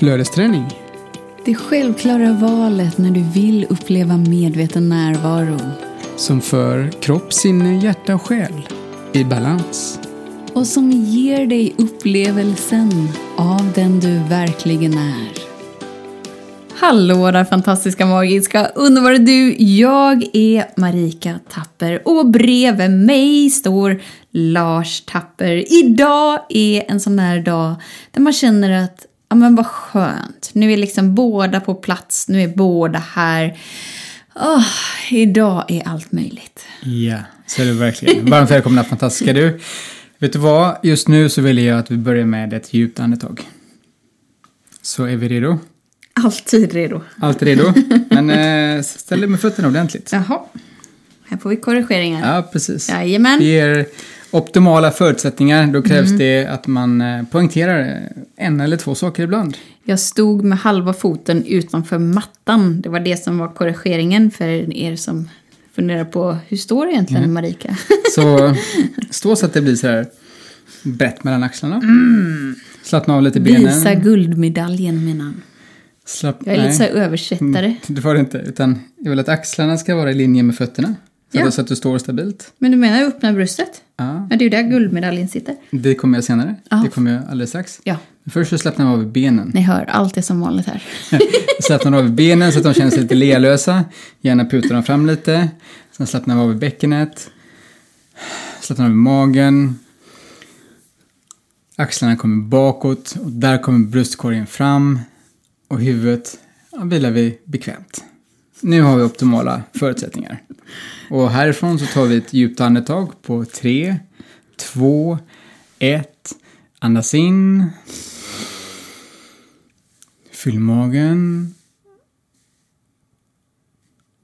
Flödesträning. Det självklara valet när du vill uppleva medveten närvaro. Som för kropp, sinne, hjärta och själ i balans. Och som ger dig upplevelsen av den du verkligen är. Hallå där fantastiska, magiska, underbara du! Jag är Marika Tapper och bredvid mig står Lars Tapper. Idag är en sån där dag där man känner att ja men vad skönt. Nu är liksom båda på plats, nu är båda här. Oh, idag är allt möjligt. Ja, så är det verkligen. Varmt välkomna fantastiska du. Vet du vad? Just nu så vill jag att vi börjar med ett djupt andetag. Så är vi redo? Alltid redo. Alltid redo? Men eh, ställ dig med fötterna ordentligt. Jaha. Här får vi korrigeringar. Ja, precis. Jajamän. Det ger optimala förutsättningar. Då krävs det att man eh, poängterar en eller två saker ibland. Jag stod med halva foten utanför mattan. Det var det som var korrigeringen för er som funderar på hur står det egentligen Marika? Så stå så att det blir så här brett mellan axlarna. Slappna av lite benen. Visa guldmedaljen mina. Slapp, Jag är lite så översättare. Mm, det var det inte. Utan jag vill att axlarna ska vara i linje med fötterna. Att, så att du står stabilt. Men du menar öppna bröstet? Ja, Ja, det är ju där guldmedaljen sitter. det kommer jag senare. Ja. Det kommer jag alldeles strax. Ja, Men först så slappnar man av benen. ni hör, allt är som vanligt här. Slappnar av benen så att de känner sig lite lealösa. Gärna putar dem fram lite. Sen slappnar vi av bäckenet. Slappnar av magen. Axlarna kommer bakåt och där kommer bröstkorgen fram. Och huvudet ja, vilar vi bekvämt. Nu har vi optimala förutsättningar. Och härifrån så tar vi ett djupt andetag på tre, två, ett. Andas in. Fyll magen.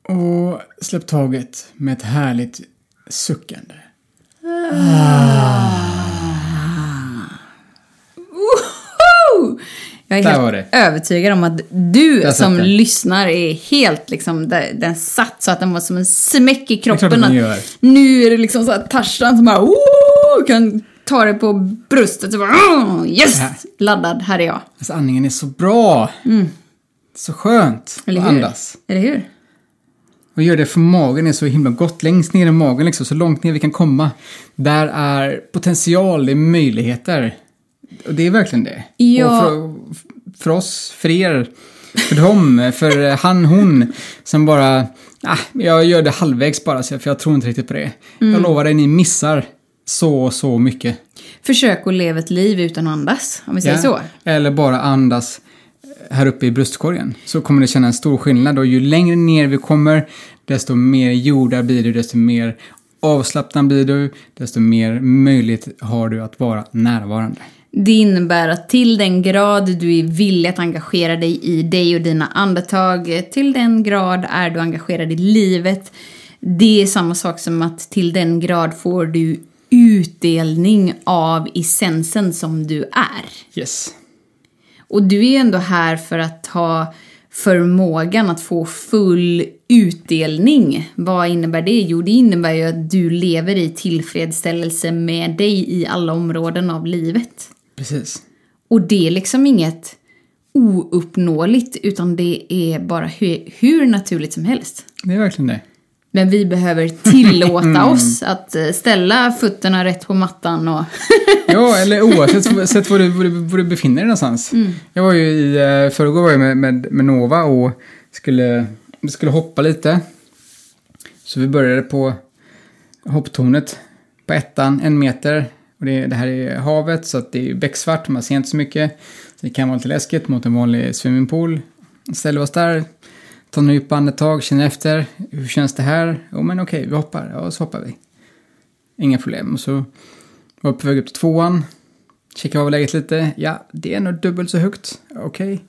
Och släpp taget med ett härligt suckande. Ah. Jag är Där helt övertygad om att du Där som lyssnar är helt liksom, den satt så att den var som en smäck i kroppen. att. Nu är det liksom så att Tarzan som bara "Woho!" kan ta det på bröstet och bara "Åh, yes! Ja. Laddad, här är jag. Alltså andningen är så bra. Så skönt Eller att andas. Eller hur? Och gör det för magen är så himla gott. Längst ner i magen liksom, så långt ner vi kan komma. Där är potential, det är möjligheter. Och det är verkligen det. Ja. Och för, för oss, för er, för dem, för han, hon som bara, ah, jag gör det halvvägs bara för jag tror inte riktigt på det. Mm. Jag lovar dig, ni missar så, så mycket. Försök att leva ett liv utan att andas, om vi säger Ja. så. Eller bara andas här uppe i bröstkorgen. Så kommer du känna en stor skillnad och ju längre ner vi kommer desto mer jordar blir du, desto mer avslappnad blir du, desto mer möjlighet har du att vara närvarande. Det innebär att till den grad du är villig att engagera dig i dig och dina andetag, till den grad är du engagerad i livet. Det är samma sak som att till den grad får du utdelning av essensen som du är. Yes. Och du är ju ändå här för att ha förmågan att få full utdelning. Vad innebär det? Jo, det innebär ju att du lever i tillfredsställelse med dig i alla områden av livet. Precis. Och det är liksom inget ouppnåeligt utan det är bara hur, hur naturligt som helst. Det är verkligen det. Men vi behöver tillåta oss att eh, ställa fötterna rätt på mattan och... Ja, eller oavsett sett var, du, var, du, var du befinner dig någonstans. Jag var ju i uh, förrgår var jag med, med, med Nova och skulle, skulle hoppa lite. Så vi började på hopptornet på ettan, en meter. Och det, det här är havet så att det är becksvart man ser inte så mycket. Så det kan vara lite läskigt mot en vanlig swimmingpool. Ställer oss där, tar några djupa andetag, känner efter. Hur känns det här? Jo men okej, vi hoppar. Ja, så hoppar vi. Inga problem. Och så var på väg upp till tvåan. Kikar av läget lite. Ja, det är nog dubbelt så högt. Okej.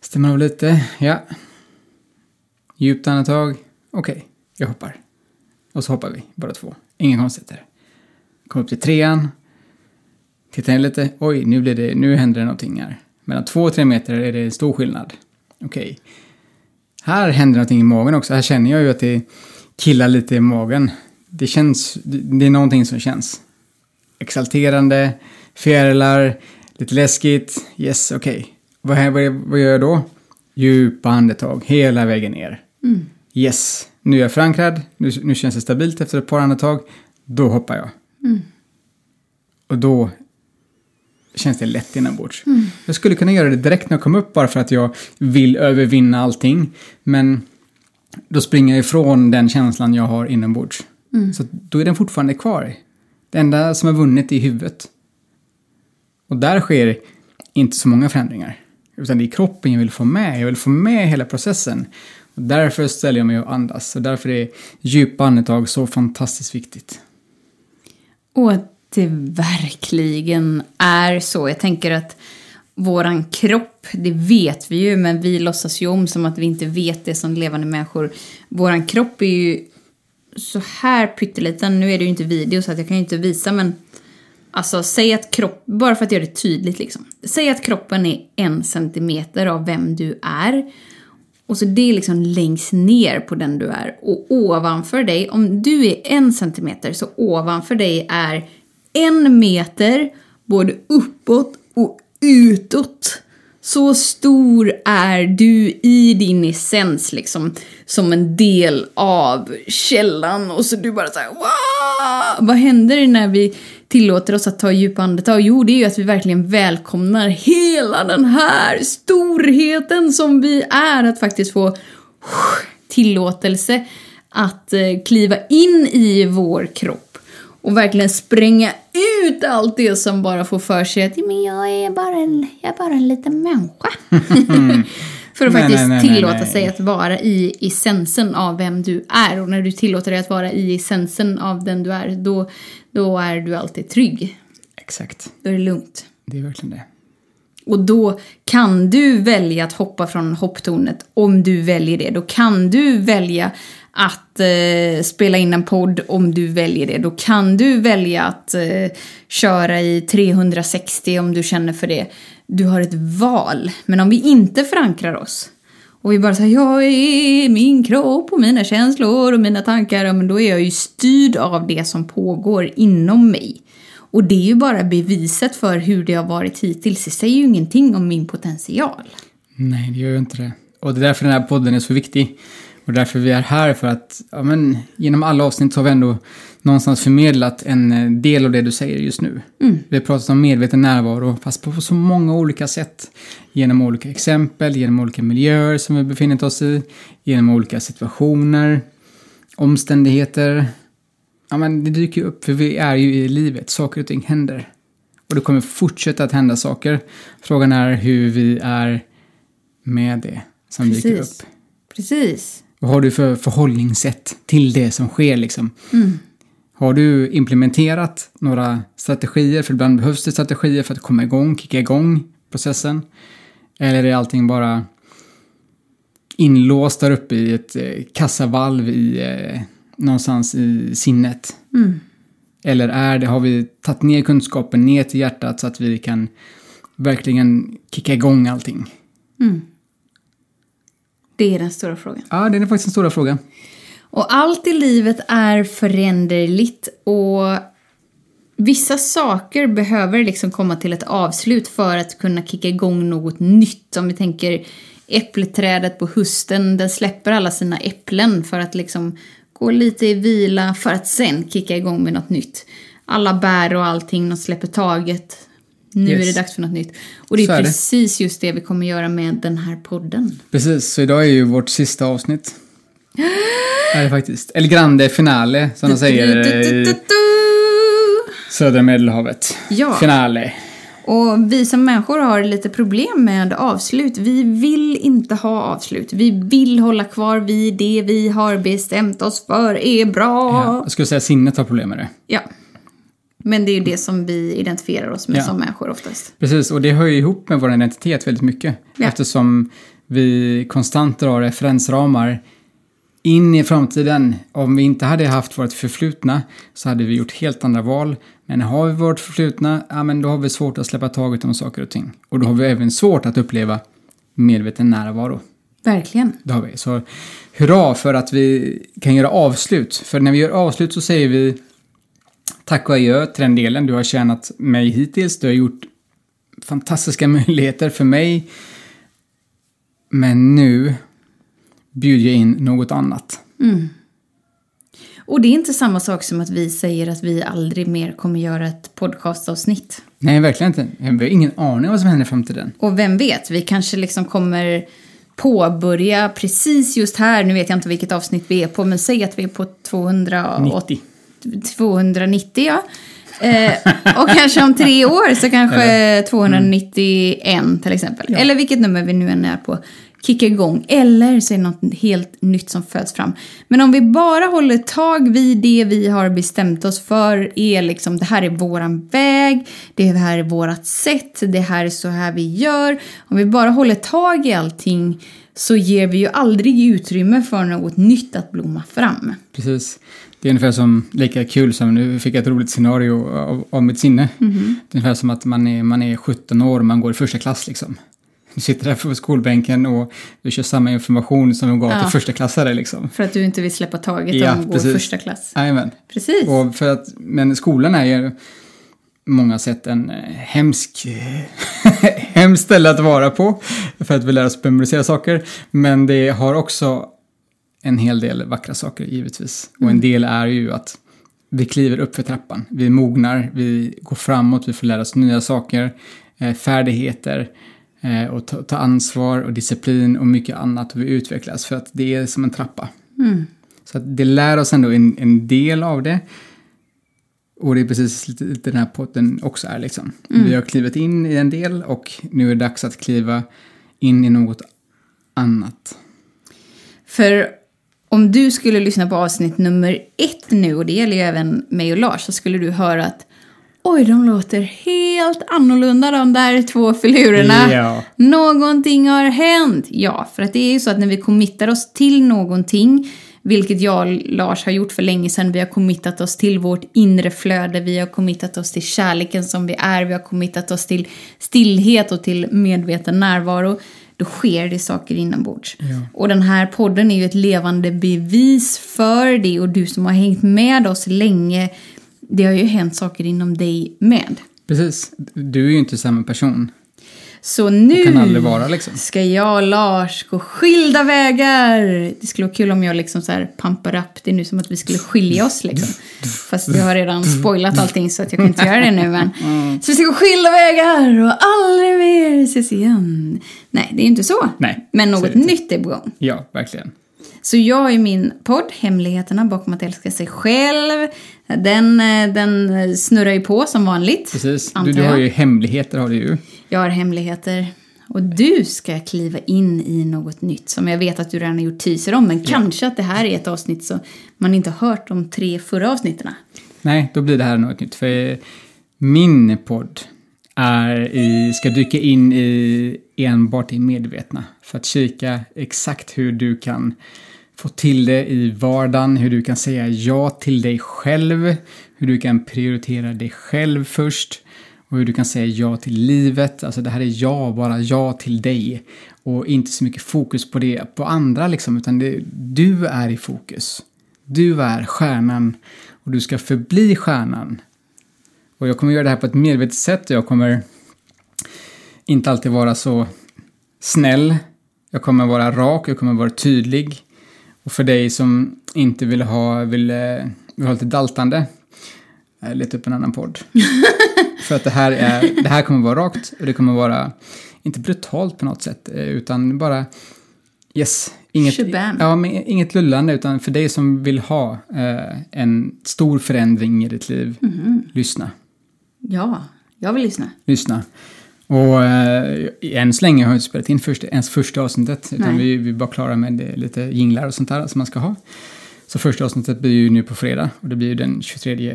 Stämmer av lite. Ja. Djupt andetag. Okej, jag hoppar. Och så hoppar vi, båda två. Inga konstigheter. Kom upp till trean. Tittar in lite. Oj, nu, blir det, nu händer det någonting här. Mellan två och tre meter är det en stor skillnad. Okej. Här händer någonting i magen också. Här känner jag ju att det killar lite i magen. Det känns, det är någonting som känns. Exalterande, fjärilar, lite läskigt. Yes, okej. Vad, vad, vad gör jag då? Djupa andetag hela vägen ner. Mm. Yes, nu är jag förankrad, nu, nu känns det stabilt efter ett par andetag. Då hoppar jag. Mm. Och då känns det lätt inombords. Mm. Jag skulle kunna göra det direkt när jag kommer upp bara för att jag vill övervinna allting. Men då springer jag ifrån den känslan jag har inombords. Mm. Så då är den fortfarande kvar. Det enda som har vunnit är huvudet. Och där sker inte så många förändringar. Utan det är kroppen jag vill få med. Jag vill få med hela processen. Och därför ställer jag mig och andas. Och därför är djupa andetag så fantastiskt viktigt. Och att det verkligen är så. Jag tänker att våran kropp, det vet vi ju, men vi låtsas ju om som att vi inte vet det som levande människor. Våran kropp är ju så här pytteliten. Nu är det ju inte video så att jag kan ju inte visa, men alltså säg att kropp, bara för att göra det tydligt liksom. Säg att kroppen är en centimeter av vem du är. Och så det är liksom längst ner på den du är. Och ovanför dig, om du är en centimeter, så ovanför dig är en meter både uppåt och utåt. Så stor är du i din essens liksom. Som en del av källan. Och så du bara såhär! Vad händer när vi tillåter oss att ta djupa andetag? Jo, det är ju att vi verkligen välkomnar hela den här storheten som vi är. Att faktiskt få tillåtelse att eh, kliva in i vår kropp och verkligen spränga ut allt det som bara får för sig att men jag, är bara en, jag är bara en liten människa. för att Nej, faktiskt nej, nej, tillåta sig att vara i essensen av vem du är. Och när du tillåter dig att vara i essensen av den du är, då, då är du alltid trygg. Exakt. Då är det lugnt. Det är verkligen det. Och då kan du välja att hoppa från hopptornet om du väljer det. Då kan du välja att eh, spela in en podd om du väljer det. Då kan du välja att eh, köra i 360 om du känner för det. Du har ett val. Men om vi inte förankrar oss och vi bara säger jag är min kropp och mina känslor och mina tankar. Ja, men då är jag ju styrd av det som pågår inom mig. Och det är ju bara beviset för hur det har varit hittills. Det säger ju ingenting om min potential. Nej, det gör ju inte det. Och det är därför den här podden är så viktig. Och därför vi är här för att, ja men, genom alla avsnitt så har vi ändå någonstans förmedlat en eh, del av det du säger just nu. Vi har pratat om medveten närvaro, fast på så många olika sätt. Genom olika exempel, genom olika miljöer som vi befinner oss i, genom olika situationer, omständigheter. Ja men det dyker ju upp, för vi är ju i livet, saker och ting händer. Och det kommer fortsätta att hända saker. Frågan är hur vi är med det som dyker Precis. upp. Precis. Vad har du för förhållningssätt till det som sker liksom? Har du implementerat några strategier? För ibland behövs det strategier för att komma igång, kicka igång processen. Eller är allting bara inlåst där uppe i ett eh, kassavalv i, eh, någonstans i sinnet? Eller är det, har vi tagit ner kunskapen ner till hjärtat så att vi kan verkligen kicka igång allting? Det är den stora frågan. Ja, det är faktiskt en stora fråga. Och allt i livet är föränderligt och vissa saker behöver liksom komma till ett avslut för att kunna kicka igång något nytt. Om vi tänker äppelträdet på hösten, den släpper alla sina äpplen för att liksom gå lite i vila för att sen kicka igång med något nytt. Alla bär och allting, de släpper taget. Nu Yes. är det dags för något nytt. Och det är, är det. precis just det vi kommer göra med den här podden. Precis, så idag är ju vårt sista avsnitt. Är det faktiskt. El Grande Finale, som de säger i södra Medelhavet. Ja. Finale. Och vi som människor har lite problem med avslut. Vi vill inte ha avslut. Vi vill hålla kvar vid det vi har bestämt oss för är bra. Ja, jag skulle säga sinnet har problem med det. Ja. Men det är ju det som vi identifierar oss med Ja. som människor oftast. Precis, och det hör ju ihop med vår identitet väldigt mycket. Ja. Eftersom vi konstant drar referensramar in i framtiden. Om vi inte hade haft vårt förflutna så hade vi gjort helt andra val. Men har vi vårt förflutna, ja men då har vi svårt att släppa taget om saker och ting. Och då har vi även svårt att uppleva medveten närvaro. Verkligen. Det har vi. Så hurra för att vi kan göra avslut. För när vi gör avslut så säger vi tack och adjö till den delen. Du har tjänat mig hittills. Du har gjort fantastiska möjligheter för mig Men nu bjuder jag in något annat. Och det är inte samma sak som att vi säger att vi aldrig mer kommer göra ett podcastavsnitt. Nej, verkligen inte. Jag har ingen aning vad som händer i framtiden. Och vem vet, vi kanske liksom kommer påbörja precis just här, nu vet jag inte vilket avsnitt vi är på, men säg att vi är på 280, 90. 290 ja. Eh, och kanske om tre år så kanske 291 till exempel. Eller vilket nummer vi nu än är på. Kicka igång. Eller så är det något helt nytt som föds fram. Men om vi bara håller tag vid det vi har bestämt oss för. Är liksom det här är våran väg. Det här är vårat sätt. Det här är så här vi gör. Om vi bara håller tag i allting så ger vi ju aldrig utrymme för något nytt att blomma fram. Precis. Det är ungefär som, lika kul som, nu fick jag ett roligt scenario av, av mitt sinne. Det är ungefär som att man är, man är 17 år och man går i första klass liksom. Du sitter där på skolbänken och du kör samma information som de gav Ja. till första klassare liksom. För att du inte vill släppa taget Ja, om går första klass. Jajamän. Precis. Och för att, men skolan är ju många sätt en eh, hemsk, hemskt ställe att vara på. För att vi lär oss memorisera saker. Men det har också en hel del vackra saker givetvis. Och en del är ju att vi kliver upp för trappan. Vi mognar, vi går framåt, vi får lära oss nya saker, eh, färdigheter och ta, ta ansvar och disciplin och mycket annat. Och vi utvecklas för att det är som en trappa. Så att det lär oss ändå en, en del av det. Och det är precis lite, lite den här potten också är liksom. Vi har klivit in i en del och nu är det dags att kliva in i något annat. För om du skulle lyssna på avsnitt nummer ett nu, och det gäller ju även mig och Lars, så skulle du höra att oj, de låter helt annorlunda de där två filurerna. Ja. Någonting har hänt. Ja, för att det är ju så att när vi committar oss till någonting, vilket jag och Lars har gjort för länge sedan, vi har committat oss till vårt inre flöde, vi har committat oss till kärleken som vi är, vi har committat oss till stillhet och till medveten närvaro, då sker det saker inombords. Och den här podden är ju ett levande bevis för det och du som har hängt med oss länge, det har ju hänt saker inom dig med. Precis. Du är ju inte samma person. Så nu vara, liksom. ska jag och Lars gå skilda vägar. Det skulle vara kul om jag liksom så här pampar upp det nu som att vi skulle skilja oss liksom. Fast jag har redan spoilat allting så att jag kan inte göra det nu. Men. Så vi ska gå skilda vägar och aldrig mer ses igen. Nej, det är ju inte så. Nej, Men är något inte. nytt är på gång. Ja, verkligen. Så jag har ju min podd, Hemligheterna bakom att älska sig själv. Den, eh, den snurrar ju på som vanligt. Precis. Du, du har ju hemligheter har du ju. Jag har hemligheter. Och du ska kliva in i något nytt som jag vet att du redan har gjort teaser om. Men kanske att det här är ett avsnitt som man inte har hört de tre förra avsnitten. Nej, då blir det här något nytt. För min podd är i, ska dyka in i enbart i medvetna. För att kika exakt hur du kan få till det i vardagen, hur du kan säga ja till dig själv, hur du kan prioritera dig själv först och hur du kan säga ja till livet. Alltså det här är ja, bara ja till dig. Och inte så mycket fokus på det, på andra liksom, utan det, du är i fokus. Du är stjärnan och du ska förbli stjärnan. Och jag kommer göra det här på ett medvetet sätt och jag kommer inte alltid vara så snäll. Jag kommer vara rak, jag kommer vara tydlig. Och för dig som inte vill ha, vill, eh, vill ha lite daltande, eh, leta upp en annan podd. för att det här, är, det här kommer vara rakt och det kommer vara, inte brutalt på något sätt, eh, utan bara Yes, inget, ja, men inget lullande utan för dig som vill ha eh, en stor förändring i ditt liv, lyssna. Ja, jag vill lyssna. Lyssna. Och eh, än så länge har jag inte spelat in första, ens första avsnittet utan vi, vi är bara klara med det, lite jinglar och sånt där som man ska ha. Så första avsnittet blir ju nu på fredag och det blir ju den 23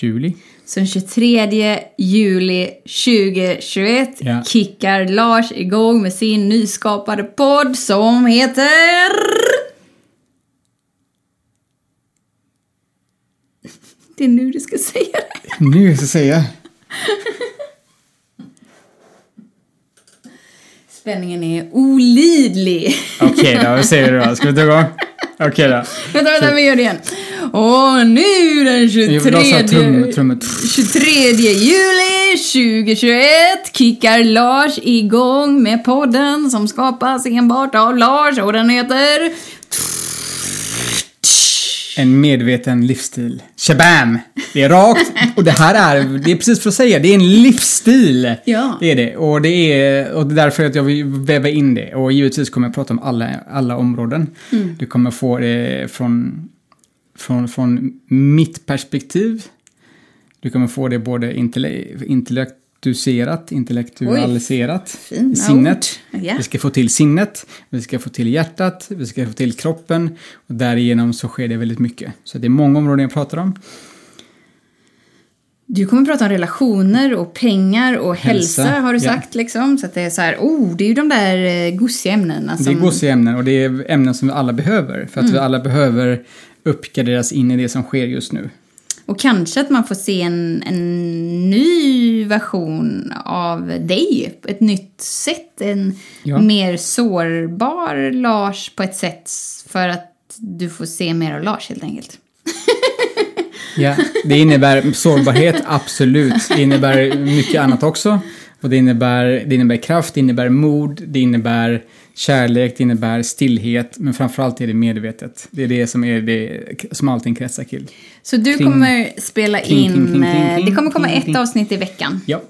juli. Så den 23 juli 2021 Ja. kickar Lars igång med sin nyskapade podd som heter... Det är nu du ska säga det. Nu ska jag säga. Spänningen är olidlig. Okej då, vad säger du då? Ska vi ta igång? Okej då. Vänta, vänta, vi gör det igen. Och nu den 23, Jag vill ha så här trum, trummet. 23 juli 2021 kickar Lars igång med podden som skapas enbart av Lars och den heter... En medveten livsstil. Shabam! Det är rakt. Och det här är, det är precis för att säga, det är en livsstil. Ja. Det är det. Och det är, och det är därför att jag vill väva in det. Och givetvis kommer jag prata om alla, alla områden. Mm. Du kommer få det från, från, från mitt perspektiv. Du kommer få det både intelle- intellektualiserat, intellektualiserat i sinnet. Ja. Vi ska få till sinnet, vi ska få till hjärtat, vi ska få till kroppen och därigenom så sker det väldigt mycket. Så det är många områden jag pratar om. Du kommer prata om relationer och pengar och hälsa, Hälsa, har du ja. sagt liksom. Så att det är så här, oh, det är ju de där eh, gosiga ämnena som... Det är gosiga ämnen och det är ämnen som vi alla behöver. För att Mm. vi alla behöver uppgraderas in i det som sker just nu. Och kanske att man får se en, en ny version av dig. Ett nytt sätt. En Ja. mer sårbar Lars på ett sätt för att du får se mer av Lars helt enkelt. Ja, det innebär sårbarhet, absolut. Det innebär mycket annat också. Och det innebär, det innebär kraft, det innebär mod, det innebär kärlek, det innebär stillhet. Men framförallt är det medvetet. Det är det som, är det, som allting kretsar kring. Så du Kring- kommer spela in... kring, kring, eh, det kommer komma ett avsnitt i veckan. Ja,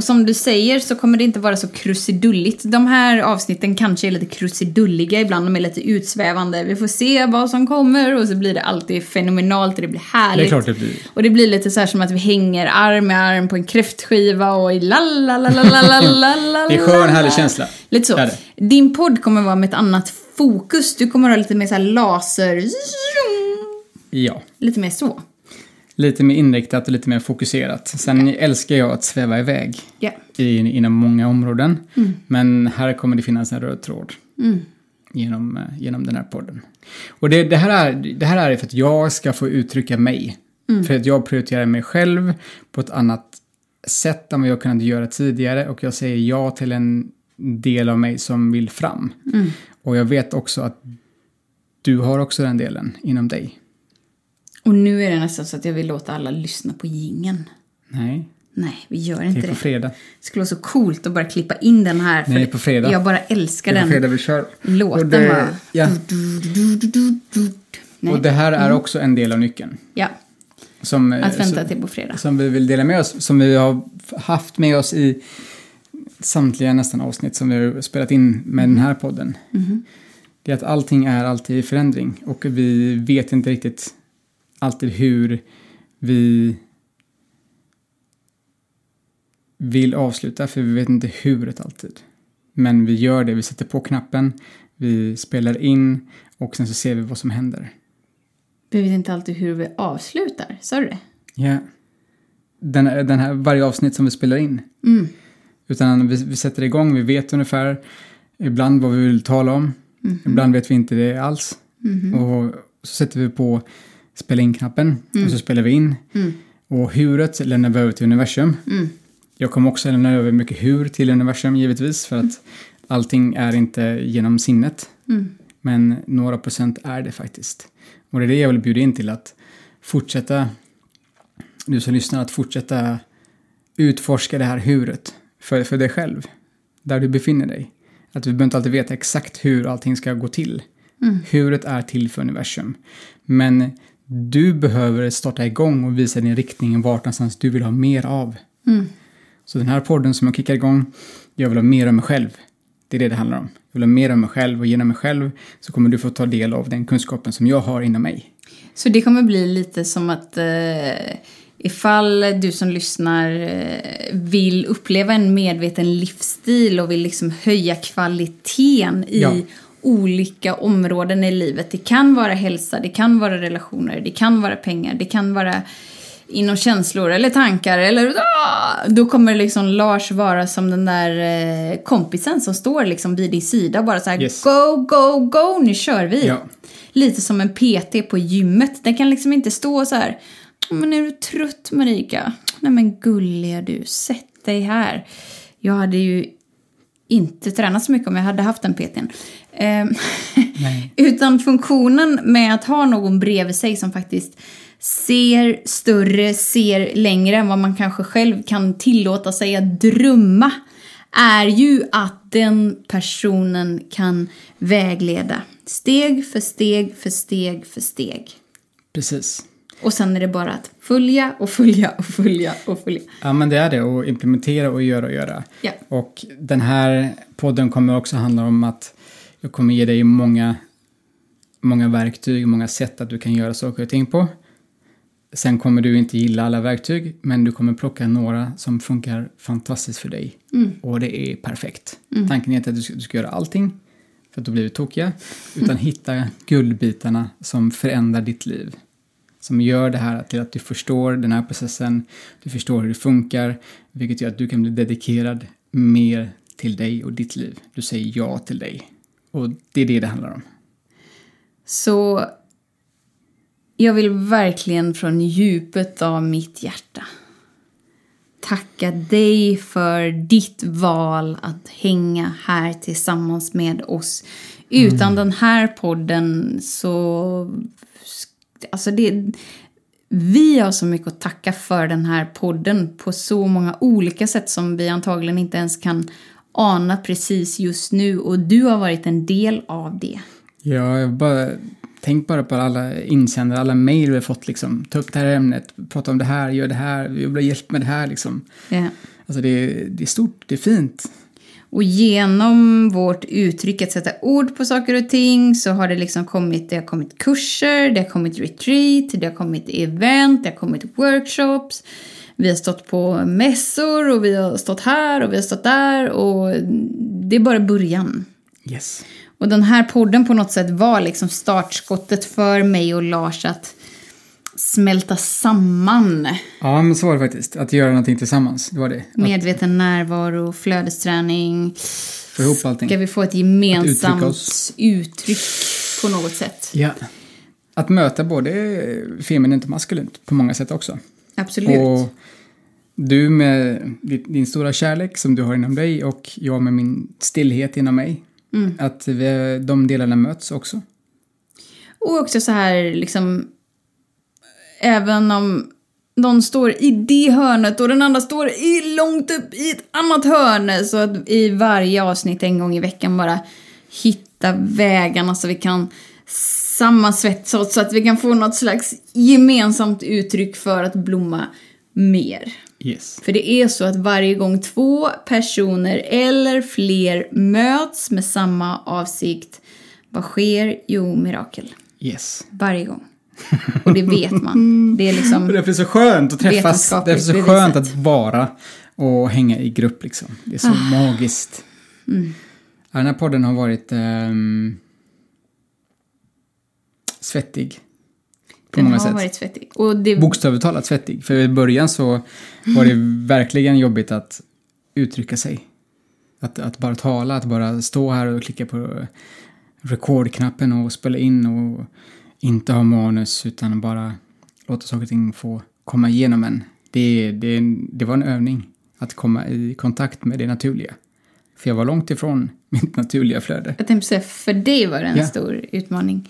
och som du säger så kommer det inte vara så krusidulligt. De här avsnitten kanske är lite krusidulliga ibland, de är lite utsvävande. Vi får se vad som kommer och så blir det alltid fenomenalt och det blir härligt. Det är klart det blir. Och det blir lite så här som att vi hänger arm i arm på en kräftskiva och i la la la la la la la Det är skön, härlig känsla. Lite så. Din podd kommer vara med ett annat fokus. Du kommer ha lite mer så laser... Ja. Lite mer så. Lite mer inriktat och lite mer fokuserat. Sen älskar jag att sväva iväg Ja. i, inom många områden. Men här kommer det finnas en röd tråd Mm. genom, eh, genom den här podden. Och det, det, här är, det här är för att jag ska få uttrycka mig. För att jag prioriterar mig själv på ett annat sätt än vad jag kunnat göra tidigare. Och jag säger ja till en del av mig som vill fram. Och jag vet också att du har också den delen inom dig. Och nu är det nästan så att jag vill låta alla lyssna på gingen. Nej, Nej, vi gör det inte är på det. fredag. Det skulle vara så coolt att bara klippa in den här. För Nej, det- på fredag. Jag bara älskar Det är på den fredag vi kör. låten. Och det- bara. ja. Nej. Och det här är också en del av nyckeln. Ja, Som, eh, att vänta till på fredag. som vi vill dela med oss, som vi har haft med oss i samtliga nästan avsnitt som vi har spelat in med den här podden. Mhm. Det är att allting är alltid i förändring och vi vet inte riktigt alltid hur vi vill avsluta för vi vet inte huret alltid. Men vi gör det, vi sätter på knappen, vi spelar in och sen så ser vi vad som händer. Vi vet inte alltid hur vi avslutar, sa du det? Ja. Den, den här, varje avsnitt som vi spelar in. Mm. Utan vi, vi sätter igång, vi vet ungefär ibland vad vi vill tala om. Mhm. Ibland vet vi inte det alls. Och så sätter vi på spela in-knappen och så spelar vi in. Mm. Och huret lämnar vi över till universum. Mm. Jag kommer också lämna över mycket hur till universum givetvis för att allting är inte genom sinnet. Mm. Men några procent är det faktiskt. Och det är det jag vill bjuda in till att fortsätta, du som lyssnar, att fortsätta utforska det här huret för, för dig själv. Där du befinner dig. Att du behöver inte alltid veta exakt hur allting ska gå till. Mm. Huret är till för universum. Men du behöver starta igång och visa din riktning vart någonstans du vill ha mer av. Mm. Så den här podden som jag kickar igång, jag vill ha mer av mig själv. Det är det det handlar om. Jag vill ha mer av mig själv och genom mig själv så kommer du få ta del av den kunskapen som jag har inom mig. Så det kommer bli lite som att eh, ifall du som lyssnar eh, vill uppleva en medveten livsstil och vill liksom höja kvaliteten i Ja. Olika områden i livet. Det kan vara hälsa, det kan vara relationer, det kan vara pengar, det kan vara inom känslor eller tankar eller ah! då kommer liksom Lars vara som den där eh, kompisen som står liksom vid din sida bara så här Yes. go, go, go, nu kör vi. Ja. Lite som en PT på gymmet. Den kan liksom inte stå så här. Men är du trött Marika? Nej men gulliga du, sätt dig här. Jag hade ju inte tränat så mycket om jag hade haft den PTn. Eh, Nej. utan funktionen med att ha någon bredvid sig som faktiskt ser större, ser längre än vad man kanske själv kan tillåta sig att drömma är ju att den personen kan vägleda steg för steg för steg för steg. Precis. Och sen är det bara att följa och följa och följa och följa. Ja, men det är det. Och implementera och göra och göra. Ja. Och den här podden kommer också handla om att jag kommer ge dig många, många verktyg, många sätt att du kan göra saker och ting på. Sen kommer du inte gilla alla verktyg, men du kommer plocka några som funkar fantastiskt för dig. Och det är perfekt. Tanken är inte att du ska, du ska göra allting, för att då blir vi tokiga, utan hitta guldbitarna som förändrar ditt liv. Som gör det här till att du förstår den här processen, du förstår hur det funkar, vilket gör att du kan bli dedikerad mer till dig och ditt liv. Du säger ja till dig. Och det är det det handlar om. Så jag vill verkligen från djupet av mitt hjärta tacka dig för ditt val att hänga här tillsammans med oss. Utan den här podden så... Alltså det... Vi har så mycket att tacka för den här podden på så många olika sätt som vi antagligen inte ens kan ana precis just nu. Och du har varit en del av det. Ja, jag bara, tänk bara på alla insändare, alla mejl vi har fått liksom. Ta upp det här ämnet, prata om det här, gör det här, vi vill ha hjälp med det här liksom. Ja. Alltså det det är stort, det är fint. Och genom vårt uttryck att sätta ord på saker och ting så har det liksom kommit, det har kommit kurser, det har kommit retreat, det har kommit event, det har kommit workshops. Vi har stått på mässor och vi har stått här och vi har stått där och det är bara början. Yes. Och den här podden på något sätt var liksom startskottet för mig och Lars att smälta samman Ja, men så var det faktiskt. Att göra någonting tillsammans, det var det. Medveten närvaro, flödesträning. få ihop allting. Ska vi få ett gemensamt uttryck på något sätt? Ja. Att möta både feminint och maskulint på många sätt också. Absolut. Och du med din, din stora kärlek som du har inom dig och jag med min stillhet inom mig. Mm. Att vi, de delarna möts också. Och också så här liksom... Även om någon står i det hörnet och den andra står i, långt upp i ett annat hörn. Så att i varje avsnitt en gång i veckan bara hitta vägarna så vi kan sammansvetsa oss så att vi kan få något slags gemensamt uttryck för att blomma mer. Yes. För det är så att varje gång två personer eller fler möts med samma avsikt, vad sker? Jo, mirakel. Yes. Varje gång. Och det vet man. Det är Och liksom... därför är det så skönt att träffas. Därför är det så skönt att vara och hänga i grupp liksom. Det är så Ah. magiskt. Mm. Ja, den här podden har varit ehm, svettig. På Den många har sätt. varit svettig. Och det... Bokstavligt talat svettig. För i början så var det verkligen jobbigt att uttrycka sig. Att, att bara tala, att bara stå här och klicka på rekordknappen och spela in och inte ha manus utan bara låta saker och ting få komma igenom en. Det, det, det var en övning att komma i kontakt med det naturliga. För jag var långt ifrån mitt naturliga flöde. Jag tänkte säga, för dig var det en Ja. stor utmaning.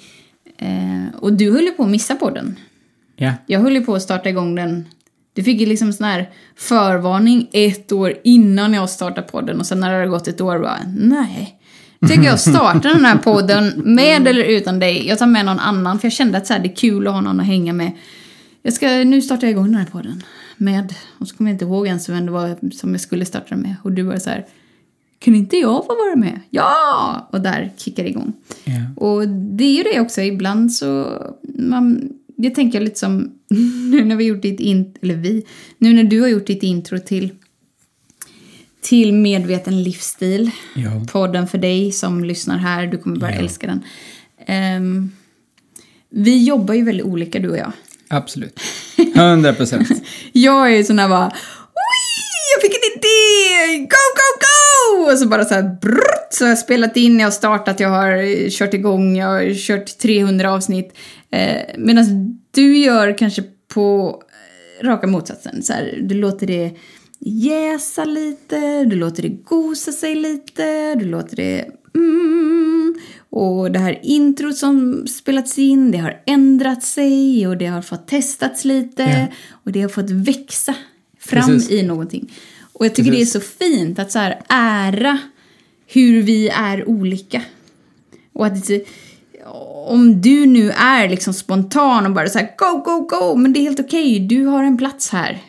Eh, och du höll ju på att missa på den. Ja, Jag höll ju på att starta igång den. Du fick ju liksom sån här förvarning ett år innan jag startade podden och sen när det hade gått ett år bara, nej. Tycker jag startar den här podden med eller utan dig. Jag tar med någon annan för jag kände att så här, det är kul att ha någon att hänga med. Jag ska, nu startar jag igång den här podden. Med, och så kommer jag inte ihåg ens vem det var som jag skulle starta den med. Och du var så här, kan inte jag få vara med? Ja! Och där kickar det igång. ja. Och det är ju det också, ibland så... Man, det tänker jag lite som nu när vi gjort ditt in, eller vi, nu när du har gjort ditt intro till, till medveten livsstil. ja. Podden för dig som lyssnar här, du kommer bara Ja. älska den. Ehm, vi jobbar ju väldigt olika du och jag. absolut. 100 procent. Jag är ju sån här bara "Oj, jag fick en idé! Go, go, go! Och så bara så här brrrt, så har jag spelat in, jag har startat, jag har kört igång, jag har kört 300 avsnitt. Eh, Medan du gör kanske på raka motsatsen. Så här, du låter det jäsa lite, du låter det gosa sig lite, du låter det mm, Och det här introt som spelats in, det har ändrat sig och det har fått testats lite. Ja. Och det har fått växa fram Precis. i någonting. Och jag tycker Precis. det är så fint att så här ära hur vi är olika. Och att om du nu är liksom spontan och bara så här go, go, go, men det är helt okej, du har en plats här.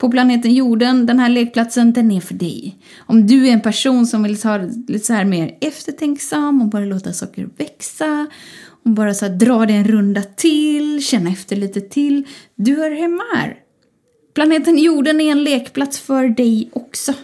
På planeten jorden, den här lekplatsen, den är för dig. Om du är en person som vill ta det lite så här mer eftertänksam och bara låta saker växa, och bara så här dra det en runda till, känna efter lite till. Du hör hemma här. Planeten jorden är en lekplats för dig också.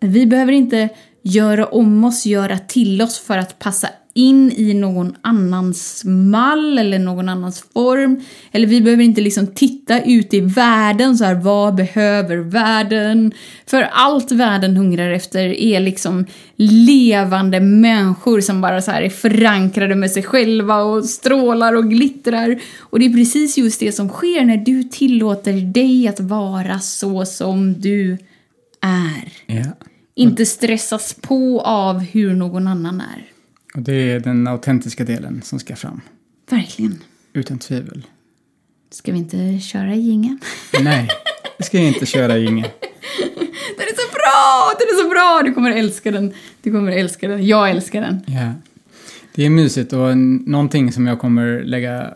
Vi behöver inte göra om oss, göra till oss för att passa in i någon annans mall eller någon annans form. Eller vi behöver inte liksom titta ut i världen så här, vad behöver världen? För allt världen hungrar efter är liksom levande människor som bara så här är förankrade med sig själva och strålar och glittrar. Och det är precis just det som sker när du tillåter dig att vara så som du är. Ja. Inte stressas på av hur någon annan är. Och det är den autentiska delen som ska fram. Verkligen. Utan tvivel. Ska vi inte köra jingeln? Nej, det ska inte köra ingen. Den är så bra! Den är så bra! Du kommer älska den. Du kommer älska den. Jag älskar den. Ja. Det är mysigt och någonting som jag kommer lägga...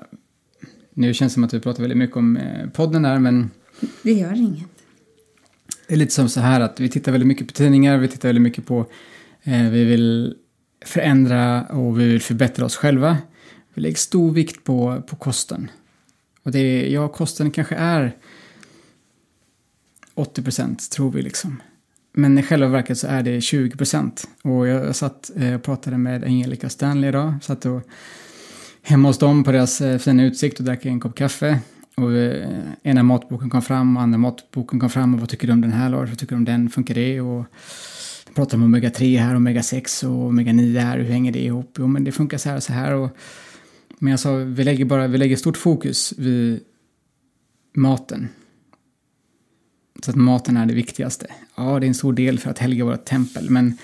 Nu känns det som att vi pratar väldigt mycket om eh, podden här, men Det gör inget. det är lite som så här att vi tittar väldigt mycket på tidningar, vi tittar väldigt mycket på... Eh, vi vill förändra och vi vill förbättra oss själva. Vi lägger stor vikt på, på kosten. Och det är, ja, kosten kanske är 80 procent, tror vi liksom. Men i själva verket så är det 20 procent. Och jag satt eh, och pratade med Angelica Stanley idag. Satt och hemma hos dem på deras eh, fina utsikt och drack en kopp kaffe. Och eh, ena matboken kom fram och andra matboken kom fram och vad tycker du om den här Lars? Vad tycker du om den? Funkar det? Och de pratar om omega 3 här, omega 6 och omega 9 här. Hur hänger det ihop? Jo, men det funkar så här och så här. Och, men jag sa, vi lägger bara, vi lägger stort fokus vid maten. Så att maten är det viktigaste. Ja, det är en stor del för att helga vårt tempel, men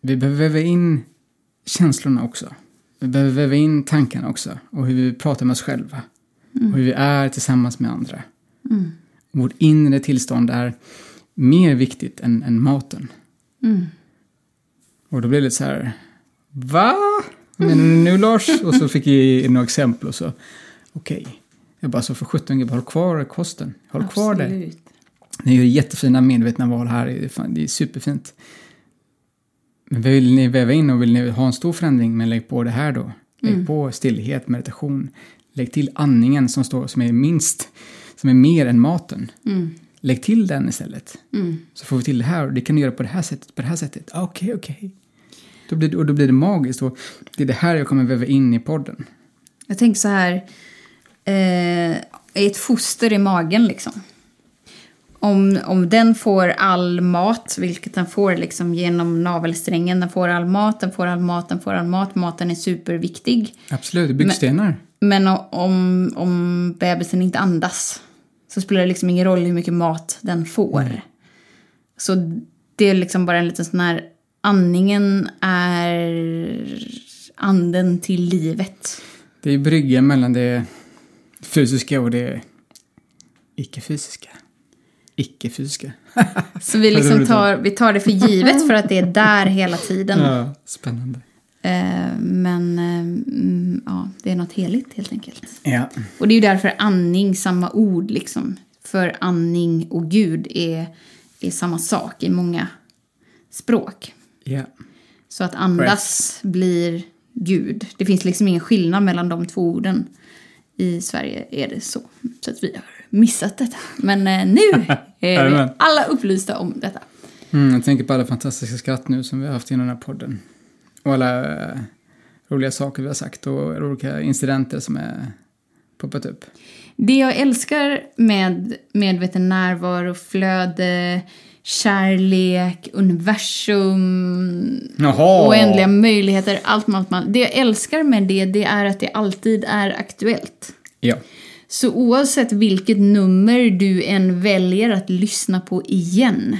vi behöver väva in känslorna också. Vi behöver väva in tankarna också och hur vi pratar med oss själva. Och hur vi är tillsammans med andra. Mm. Vårt inre tillstånd är mer viktigt än, än maten. Mm. Och då blev det lite så här, va? Du nu Lars? Och så fick jag några exempel och så, okej. Jag bara, så för sjutton, gubbar, håll kvar kosten. Håll kvar det. Ni gör jättefina medvetna val här, det är, fan, det är superfint. Men vill ni väva in och vill ni ha en stor förändring, men lägg på det här då. Lägg Mm. på stillhet, meditation. Lägg till andningen som, står, som är minst, som är mer än maten. Mm. Lägg till den istället. Mm. Så får vi till det här och det kan du göra på det här sättet, på det här sättet. Ah, Okej, okej. Då blir det, och då blir det magiskt och det är det här jag kommer väva in i podden. Jag tänker så här. Eh, ett foster i magen liksom. Om, om den får all mat, vilket den får liksom genom navelsträngen. Den får all mat, den får all mat, den får all mat. Maten är superviktig. Absolut, byggstenar. Men o- om, om bebisen inte andas så spelar det liksom ingen roll hur mycket mat den får. Så det är liksom bara en liten sån här... Andningen är anden till livet. Det är bryggan mellan det fysiska och det icke-fysiska. Icke-fysiska. Så vi, liksom tar, vi tar det för givet för att det är där hela tiden. Ja, spännande. Eh, men eh, mm, ja, det är något heligt helt enkelt. Ja, Och det är ju därför andning, samma ord liksom. För andning och Gud är, är samma sak i många språk. ja. Så att andas blir Gud. Det finns liksom ingen skillnad mellan de två orden. I Sverige är det så. Så att vi har missat detta. Men eh, nu är vi alla upplysta om detta. Mm, jag tänker på alla fantastiska skratt nu som vi har haft inom den här podden. Och alla eh, roliga saker vi har sagt och olika incidenter som är poppat upp. Det jag älskar med medveten närvaro, flöde, kärlek, universum, Jaha! oändliga möjligheter, allt man, allt man. Det jag älskar med det, det är att det alltid är aktuellt. Ja, Så oavsett vilket nummer du än väljer att lyssna på igen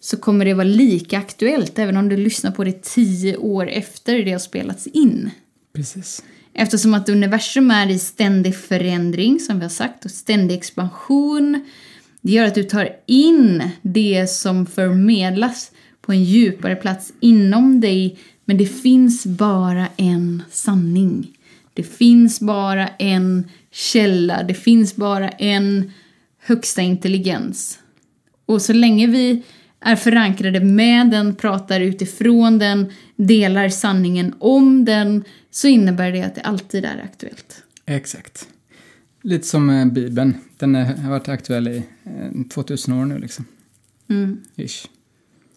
så kommer det vara lika aktuellt även om du lyssnar på det tio år efter det har spelats in. Precis. Eftersom att universum är i ständig förändring, som vi har sagt, och ständig expansion. Det gör att du tar in det som förmedlas på en djupare plats inom dig. Men det finns bara en sanning. Det finns bara en källa. Det finns bara en högsta intelligens. Och så länge vi är förankrade med den, pratar utifrån den, delar sanningen om den, så innebär det att det alltid är aktuellt. Exakt. Lite som eh, Bibeln. Den eh, har varit aktuell i eh, 2000 år nu liksom. Mm. Ish.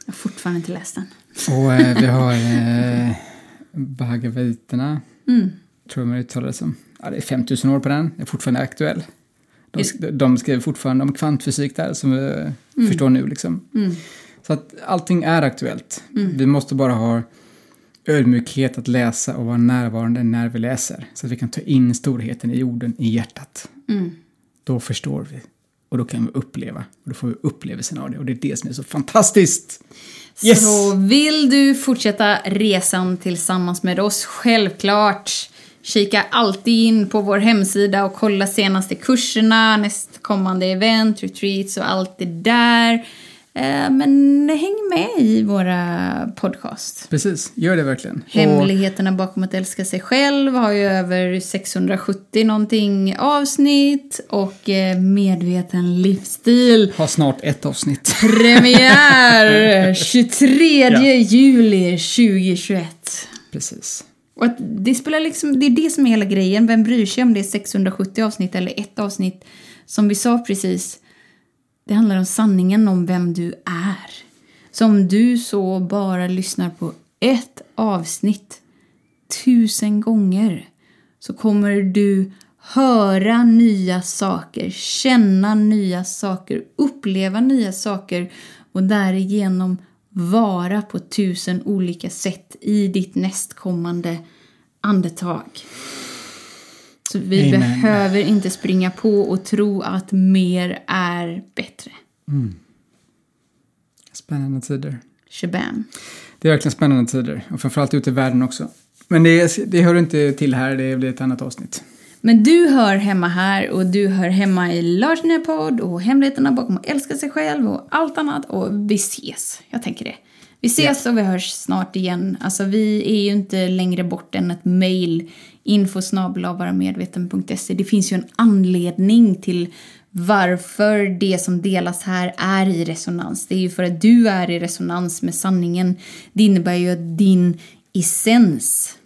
Jag har fortfarande inte läst den. Och eh, vi har eh, Bhagavaiterna, Mm. tror jag man uttalar det som. Ja, det är 5000 år på den, är fortfarande aktuell. De, de skriver fortfarande om kvantfysik där, som vi eh, förstår nu liksom. Mm. Så att allting är aktuellt. Vi måste bara ha ödmjukhet att läsa och vara närvarande när vi läser. Så att vi kan ta in storheten i jorden i hjärtat. Mm. Då förstår vi. Och då kan vi uppleva. Och då får vi upplevelsen av det. Och det är det som är så fantastiskt. Yes! Så vill du fortsätta resan tillsammans med oss, självklart. Kika alltid in på vår hemsida och kolla senaste kurserna, nästkommande event, retreats och allt det där. Eh, Men häng med i våra podcast. Precis, gör det verkligen. Hemligheterna bakom att älska sig själv har ju över 670 någonting avsnitt och eh, medveten livsstil. ha snart ett avsnitt. Premiär 23 Ja. juli 2021. Precis. Och att det spelar liksom, det är det som är hela grejen. Vem bryr sig om det är 670 avsnitt eller ett avsnitt? Som vi sa precis, det handlar om sanningen om vem du är. Så om du så bara lyssnar på ett avsnitt tusen gånger så kommer du höra nya saker, känna nya saker, uppleva nya saker och därigenom vara på tusen olika sätt i ditt nästkommande andetag. Så vi Amen. behöver inte springa på och tro att mer är bättre. Spännande tider. Shabam. Det är verkligen spännande tider. Och framförallt ute i världen också. Men det, det hör inte till här, det blir ett annat avsnitt. Men du hör hemma här och du hör hemma i Lars podd och hemligheterna bakom att älska sig själv och allt annat. Och vi ses. Jag tänker det. Vi ses och vi hörs snart igen. Alltså vi är ju inte längre bort än ett mail. infosnabelavaramedveten.se. Det finns ju en anledning till varför det som delas här är i resonans. Det är ju för att du är i resonans med sanningen. Det innebär ju att din essens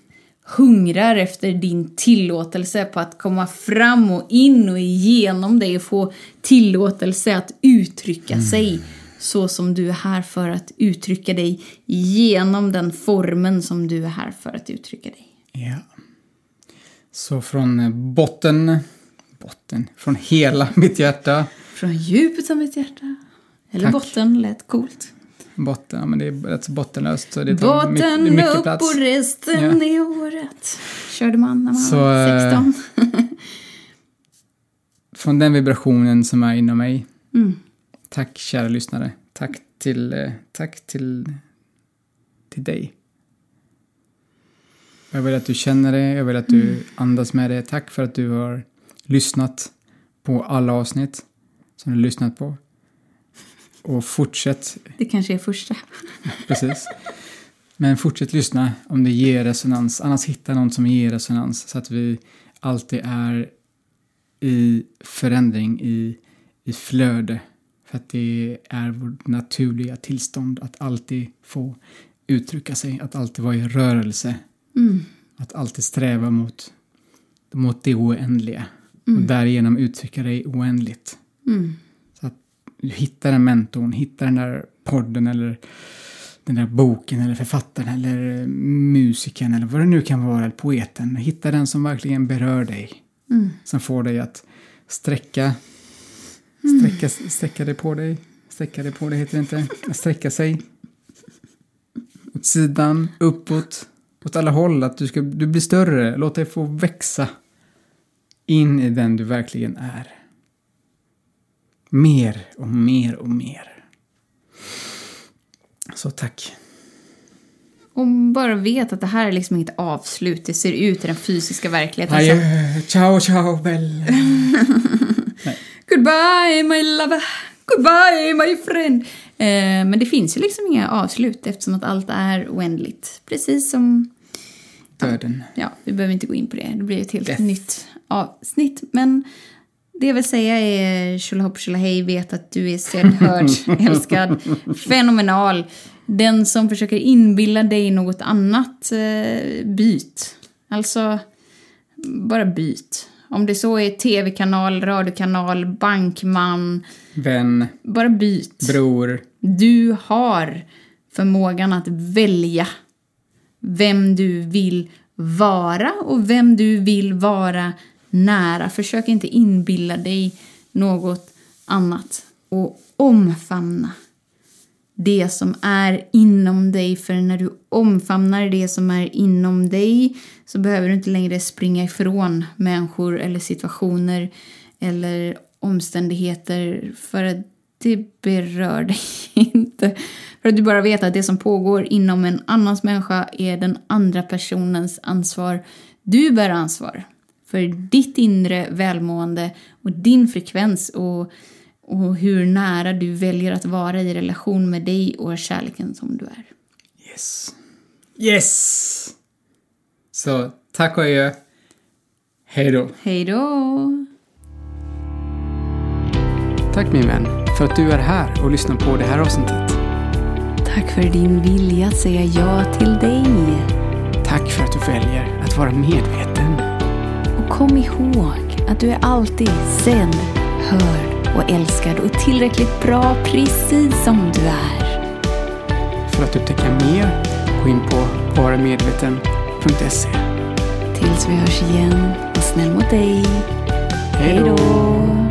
hungrar efter din tillåtelse på att komma fram och in och igenom dig och få tillåtelse att uttrycka sig så som du är här för att uttrycka dig genom den formen som du är här för att uttrycka dig. Ja. Så från botten, botten, från hela mitt hjärta, Från djupet av mitt hjärta. Eller Tack. botten lät coolt. Botten, ja men det är rätt så bottenlöst. Så det tar Botten mycket upp plats. och resten Ja. är året. Körde man när man Så, var eh, 16. Från den vibrationen som är inom mig. Mm. Tack kära lyssnare. Tack till, eh, tack till, till dig. Jag vill att du känner det, jag vill att du Mm. andas med det. Tack för att du har lyssnat på alla avsnitt som du har lyssnat på. Och fortsätt, Det kanske är första. precis. Men fortsätt lyssna om det ger resonans. Annars hitta någon som ger resonans så att vi alltid är i förändring, i, i flöde. För att det är vårt naturliga tillstånd att alltid få uttrycka sig, att alltid vara i rörelse. Mm. Att alltid sträva mot, mot det oändliga. Och därigenom uttrycka dig oändligt. Mm. Hittar den mentorn, hittar den där podden eller den där boken eller författaren eller musikern eller vad det nu kan vara, eller poeten. Hitta den som verkligen berör dig. Mm. Som får dig att sträcka, sträcka, sträcka dig på dig. Sträcka dig på dig heter det inte. Sträcka sig. Åt sidan, uppåt, åt alla håll. Att du, ska, du blir större. Låt dig få växa in i den du verkligen är. Mer och mer och mer. Så tack. Och bara vet att det här är liksom inget avslut. Det ser ut i den fysiska verkligheten. Adjö, ciao, ciao, bella. Goodbye my lover, goodbye my friend. Eh, men det finns ju liksom inga avslut eftersom att allt är oändligt. Precis som, Döden. ja, vi behöver inte gå in på det. Det blir ett helt Death. nytt avsnitt. Men det jag vill säga är tjolahopp tjolahej, vet att du är sedd, hörd, älskad, fenomenal. Den som försöker inbilla dig något annat, eh, byt. Alltså, bara byt. Om det så är tv-kanal, radiokanal, bankman, Vän, bara byt. bror. Du har förmågan att välja vem du vill vara och vem du vill vara nära. Försök inte inbilla dig något annat och omfamna det som är inom dig. För när du omfamnar det som är inom dig så behöver du inte längre springa ifrån människor eller situationer eller omständigheter för att det berör dig inte. För att du bara vet att det som pågår inom en annans människa är den andra personens ansvar. Du bär ansvar för ditt inre välmående och din frekvens och, och hur nära du väljer att vara i relation med dig och kärleken som du är. Yes. Yes! Så tack och adjö. Hej då. Hej då! Tack min vän för att du är här och lyssnar på det här avsnittet. Tack för din vilja att säga ja till dig. Tack för att du väljer att vara medveten. Kom ihåg att du är alltid sedd, hörd och älskad och tillräckligt bra precis som du är. För att upptäcka mer, gå in på varamedveten.se. Tills vi hörs igen, var snäll mot dig. Hej då!